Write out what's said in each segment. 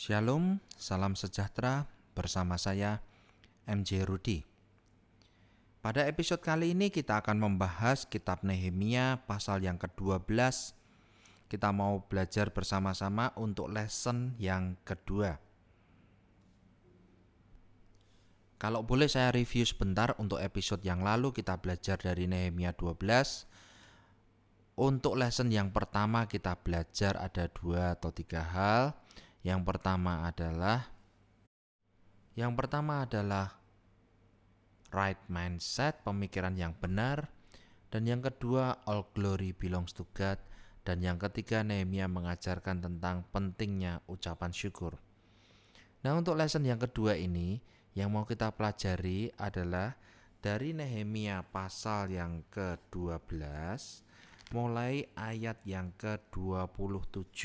Shalom, salam sejahtera bersama saya MJ Rudi. Pada episode kali ini kita akan membahas kitab Nehemia pasal yang ke-12. Kita mau belajar bersama-sama untuk lesson yang kedua. Kalau boleh saya review sebentar untuk episode yang lalu kita belajar dari Nehemia 12. Untuk lesson yang pertama kita belajar ada dua atau tiga hal. Yang pertama adalah yang pertama adalah right mindset, pemikiran yang benar. Dan yang kedua, all glory belongs to God. Dan yang ketiga, Nehemia mengajarkan tentang pentingnya ucapan syukur. Nah, untuk lesson yang kedua ini, yang mau kita pelajari adalah dari Nehemia pasal yang ke-12 mulai ayat yang ke-27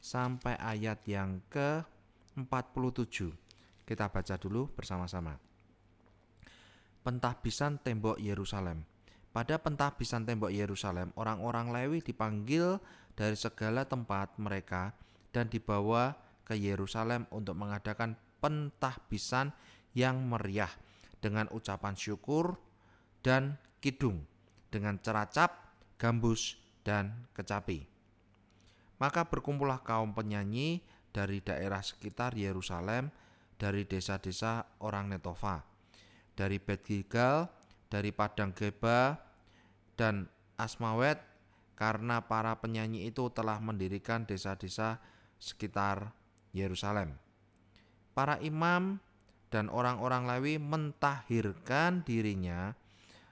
sampai ayat yang ke-47. Kita baca dulu bersama-sama pentahbisan tembok Yerusalem. Pada pentahbisan tembok Yerusalem, orang-orang Lewi dipanggil dari segala tempat mereka dan dibawa ke Yerusalem untuk mengadakan pentahbisan yang meriah dengan ucapan syukur dan kidung, dengan ceracap, gambus, dan kecapi. Maka berkumpullah kaum penyanyi dari daerah sekitar Yerusalem, dari desa-desa orang Netofa, dari Bet Gilgal, dari Padang Geba, dan Asmawet karena para penyanyi itu telah mendirikan desa-desa sekitar Yerusalem. Para imam dan orang-orang Lewi mentahirkan dirinya,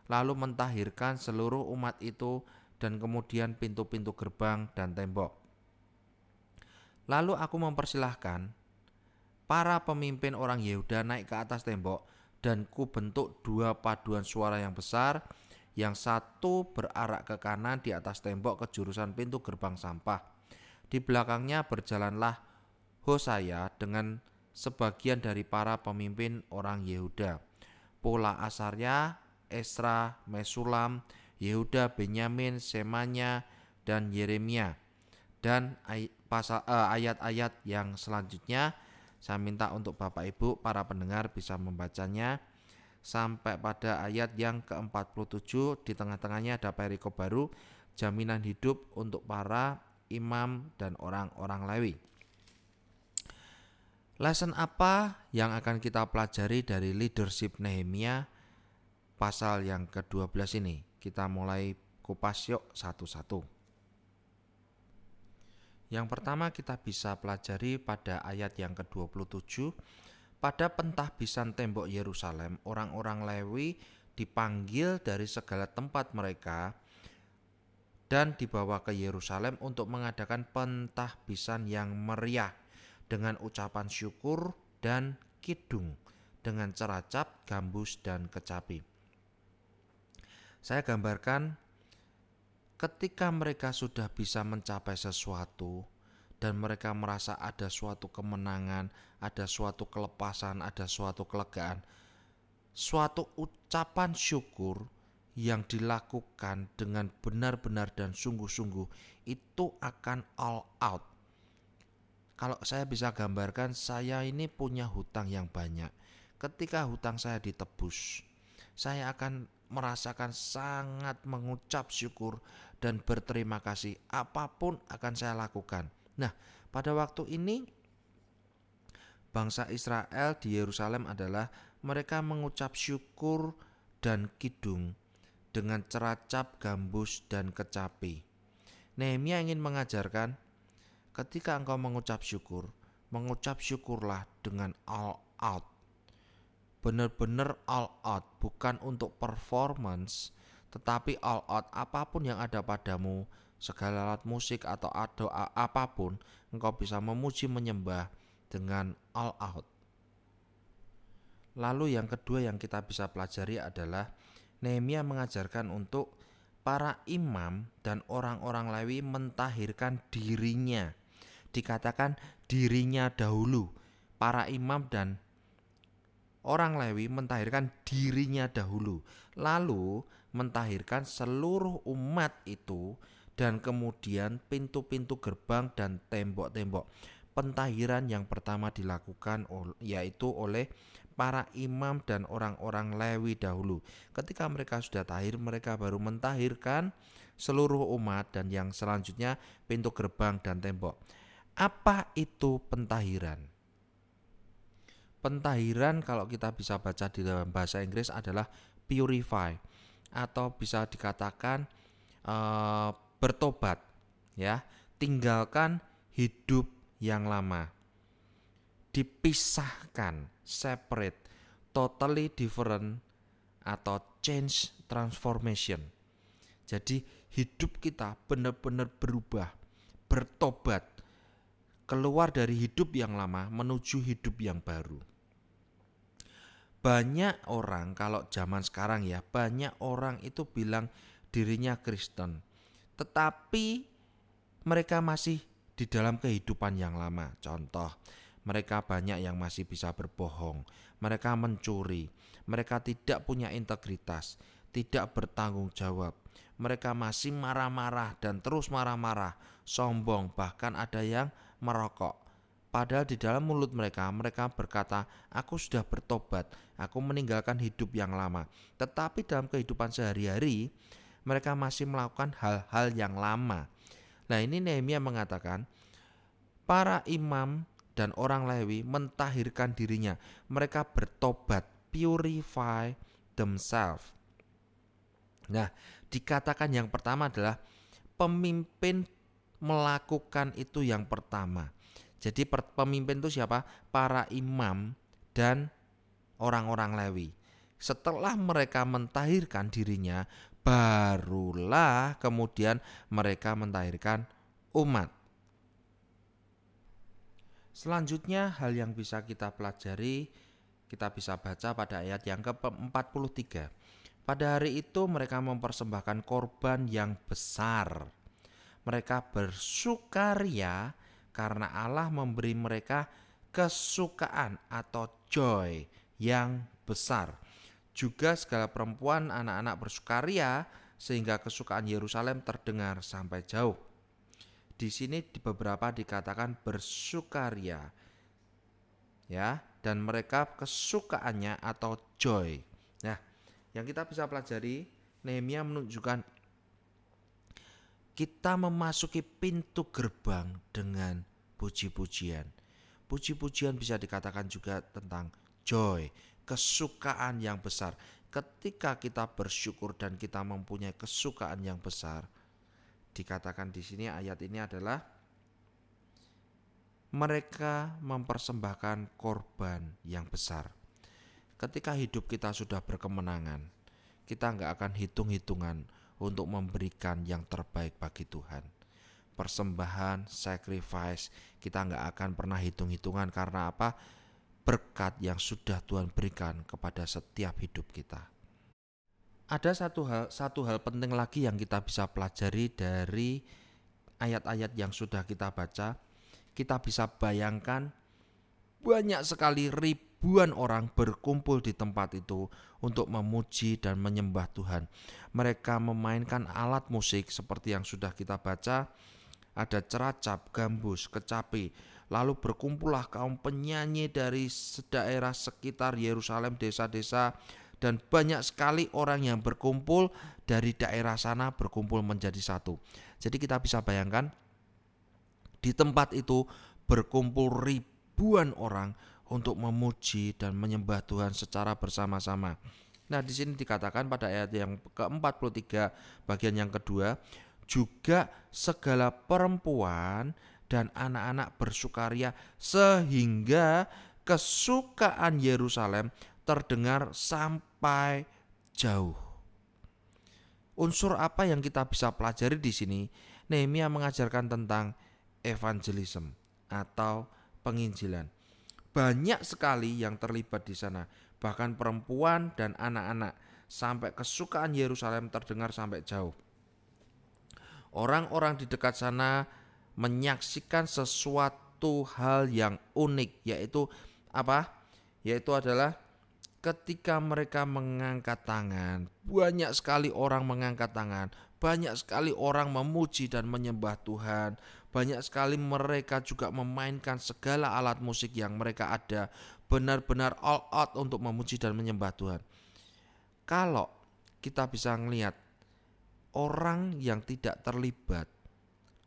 lalu mentahirkan seluruh umat itu dan kemudian pintu-pintu gerbang dan tembok. Lalu aku mempersilahkan para pemimpin orang Yehuda naik ke atas tembok dan ku bentuk dua paduan suara yang besar yang satu berarak ke kanan di atas tembok ke jurusan pintu gerbang sampah. Di belakangnya berjalanlah Hosaya dengan sebagian dari para pemimpin orang Yehuda. Pola Asarya, Esra, Mesulam, Yehuda, Benyamin, Semanya, dan Yeremia. Dan eh, ayat-ayat yang selanjutnya saya minta untuk Bapak Ibu para pendengar bisa membacanya sampai pada ayat yang ke-47 di tengah-tengahnya ada perikop baru jaminan hidup untuk para imam dan orang-orang Lewi. Lesson apa yang akan kita pelajari dari leadership Nehemia pasal yang ke-12 ini? Kita mulai kupas yuk satu-satu. Yang pertama kita bisa pelajari pada ayat yang ke-27 pada pentahbisan tembok Yerusalem orang-orang Lewi dipanggil dari segala tempat mereka dan dibawa ke Yerusalem untuk mengadakan pentahbisan yang meriah dengan ucapan syukur dan kidung dengan ceracap, gambus dan kecapi. Saya gambarkan ketika mereka sudah bisa mencapai sesuatu dan mereka merasa ada suatu kemenangan, ada suatu kelepasan, ada suatu kelegaan, suatu ucapan syukur yang dilakukan dengan benar-benar dan sungguh-sungguh itu akan all out. Kalau saya bisa gambarkan, saya ini punya hutang yang banyak. Ketika hutang saya ditebus, saya akan merasakan sangat mengucap syukur dan berterima kasih apa pun akan saya lakukan. Nah, pada waktu ini bangsa Israel di Yerusalem adalah mereka mengucap syukur dan kidung dengan ceracap, gambus, dan kecapi. Nehemia ingin mengajarkan ketika engkau mengucap syukur, mengucap syukurlah dengan all out benar-benar all out, bukan untuk performance, tetapi all out apa pun yang ada padamu, segala alat musik atau doa apa pun, engkau bisa memuji menyembah dengan all out. Lalu yang kedua yang kita bisa pelajari adalah Nehemia mengajarkan untuk para imam dan orang-orang Lewi mentahirkan dirinya. Dikatakan dirinya dahulu. Para imam dan orang Lewi mentahirkan dirinya dahulu, lalu mentahirkan seluruh umat itu dan kemudian pintu-pintu gerbang dan tembok-tembok. pentahiran yang pertama dilakukan yaitu oleh para imam dan orang-orang Lewi dahulu. Ketika mereka sudah tahir, mereka baru mentahirkan seluruh umat dan yang selanjutnya pintu gerbang dan tembok. Apa itu pentahiran? Pentahiran kalau kita bisa baca di dalam bahasa Inggris adalah purify atau bisa dikatakan uh, bertobat ya, tinggalkan hidup yang lama dipisahkan, separate, totally different atau change transformation. Jadi hidup kita benar-benar berubah, bertobat, keluar dari hidup yang lama menuju hidup yang baru. Banyak orang kalau zaman sekarang ya, banyak orang itu bilang dirinya Kristen. Tetapi mereka masih di dalam kehidupan yang lama. Contoh, mereka banyak yang masih bisa berbohong, mereka mencuri, mereka tidak punya integritas, tidak bertanggung jawab. Mereka masih marah-marah dan terus marah-marah, sombong, bahkan ada yang merokok. Padahal di dalam mulut mereka, mereka berkata, "Aku sudah bertobat, aku meninggalkan hidup yang lama." Tetapi dalam kehidupan sehari-hari, mereka masih melakukan hal-hal yang lama. Nah, ini Nehemia mengatakan, para imam dan orang Lewi mentahirkan dirinya. Mereka bertobat, purify themselves. Nah, dikatakan yang pertama adalah pemimpin melakukan itu yang pertama. Jadi pemimpin itu siapa? Para imam dan orang-orang Lewi. Setelah mereka mentahirkan dirinya, barulah kemudian mereka mentahirkan umat. Selanjutnya hal yang bisa kita pelajari kita bisa baca pada ayat yang ke-43. Pada hari itu mereka mempersembahkan korban yang besar. Mereka bersukaria karena Allah memberi mereka kesukaan atau joy yang besar. Juga segala perempuan anak-anak bersukaria sehingga kesukaan Yerusalem terdengar sampai jauh di sini di beberapa dikatakan bersukaria. Ya, dan mereka kesukaannya atau joy. Nah, yang kita bisa pelajari Nehemia menunjukkan kita memasuki pintu gerbang dengan puji-pujian. Puji-pujian bisa dikatakan juga tentang joy, kesukaan yang besar. Ketika kita bersyukur dan kita mempunyai kesukaan yang besar, dikatakan di sini ayat ini adalah mereka mempersembahkan korban yang besar. Ketika hidup kita sudah berkemenangan, kita nggak akan hitung-hitungan untuk memberikan yang terbaik bagi Tuhan. Persembahan, sacrifice, kita nggak akan pernah hitung-hitungan karena apa? Berkat yang sudah Tuhan berikan kepada setiap hidup kita ada satu hal satu hal penting lagi yang kita bisa pelajari dari ayat-ayat yang sudah kita baca. Kita bisa bayangkan banyak sekali ribuan orang berkumpul di tempat itu untuk memuji dan menyembah Tuhan. Mereka memainkan alat musik seperti yang sudah kita baca. Ada ceracap, gambus, kecapi, lalu berkumpullah kaum penyanyi dari daerah sekitar Yerusalem, desa-desa, dan banyak sekali orang yang berkumpul dari daerah sana berkumpul menjadi satu. Jadi kita bisa bayangkan di tempat itu berkumpul ribuan orang untuk memuji dan menyembah Tuhan secara bersama-sama. Nah, di sini dikatakan pada ayat yang ke-43 bagian yang kedua, juga segala perempuan dan anak-anak bersukaria sehingga kesukaan Yerusalem terdengar sampai jauh. Unsur apa yang kita bisa pelajari di sini? Nehemia mengajarkan tentang evangelism atau penginjilan. Banyak sekali yang terlibat di sana, bahkan perempuan dan anak-anak, sampai kesukaan Yerusalem terdengar sampai jauh. Orang-orang di dekat sana menyaksikan sesuatu hal yang unik, yaitu apa? Yaitu adalah ketika mereka mengangkat tangan, banyak sekali orang mengangkat tangan, banyak sekali orang memuji dan menyembah Tuhan, Banyak sekali mereka juga memainkan segala alat musik yang mereka ada benar-benar all out untuk memuji dan menyembah Tuhan. Kalau kita bisa melihat orang yang tidak terlibat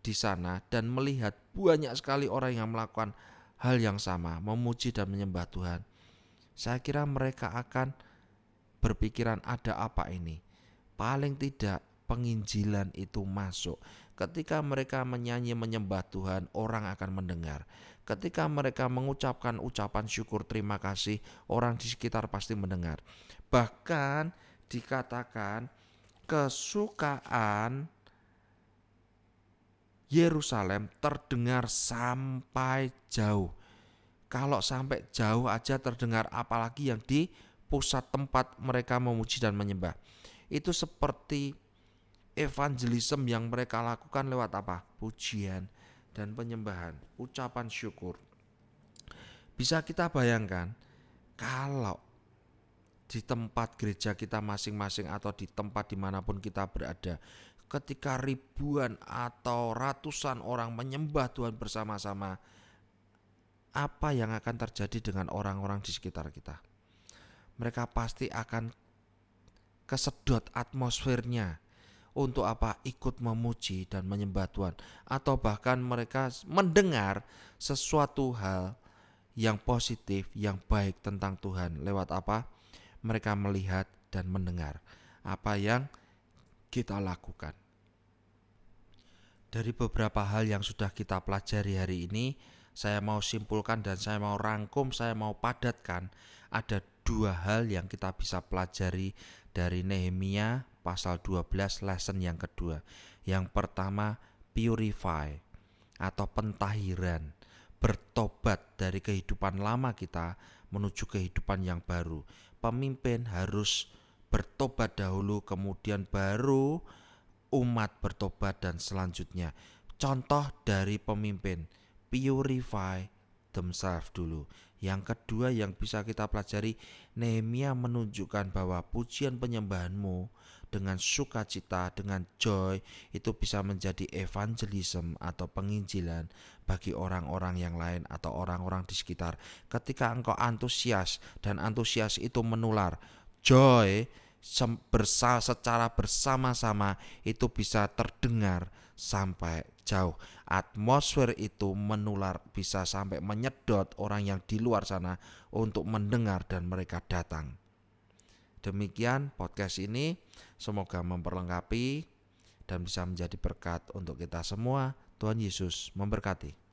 di sana dan melihat banyak sekali orang yang melakukan hal yang sama, memuji dan menyembah Tuhan. Saya kira mereka akan berpikiran ada apa ini. Paling tidak penginjilan itu masuk. Ketika mereka menyanyi menyembah Tuhan, orang akan mendengar. Ketika mereka mengucapkan ucapan syukur terima kasih, orang di sekitar pasti mendengar. Bahkan dikatakan kesukaan Yerusalem terdengar sampai jauh. Kalau sampai jauh aja terdengar apalagi yang di pusat tempat mereka memuji dan menyembah. Itu seperti evangelism yang mereka lakukan lewat apa? Pujian dan penyembahan, ucapan syukur. Bisa kita bayangkan kalau di tempat gereja kita masing-masing atau di tempat di mana pun kita berada, ketika ribuan atau ratusan orang menyembah Tuhan bersama-sama, apa yang akan terjadi dengan orang-orang di sekitar kita? Mereka pasti akan kesedot atmosfernya, untuk apa? Ikut memuji dan menyembah Tuhan. Atau bahkan mereka mendengar sesuatu hal yang positif yang baik tentang Tuhan. Lewat apa? Mereka melihat dan mendengar apa yang kita lakukan. Dari beberapa hal yang sudah kita pelajari hari ini saya mau simpulkan dan saya mau rangkum saya mau padatkan ada dua hal yang kita bisa pelajari dari Nehemia pasal 12 lesson yang kedua. Yang pertama purify atau pentahiran, bertobat dari kehidupan lama kita menuju kehidupan yang baru. Pemimpin harus bertobat dahulu kemudian baru umat bertobat dan selanjutnya. Contoh dari pemimpin purify themselves dulu. Yang kedua yang bisa kita pelajari, Nehemia menunjukkan bahwa pujian penyembahanmu dengan sukacita, dengan joy, itu bisa menjadi evangelism atau penginjilan bagi orang-orang yang lain atau orang-orang di sekitar. Ketika engkau antusias dan antusias itu menular, joy bersa secara bersama-sama itu bisa terdengar sampai jauh. Atmosfer itu menular bisa sampai menyedot orang yang di luar sana untuk mendengar dan mereka datang. Demikian podcast ini, semoga memperlengkapi dan bisa menjadi berkat untuk kita semua. Tuhan Yesus memberkati.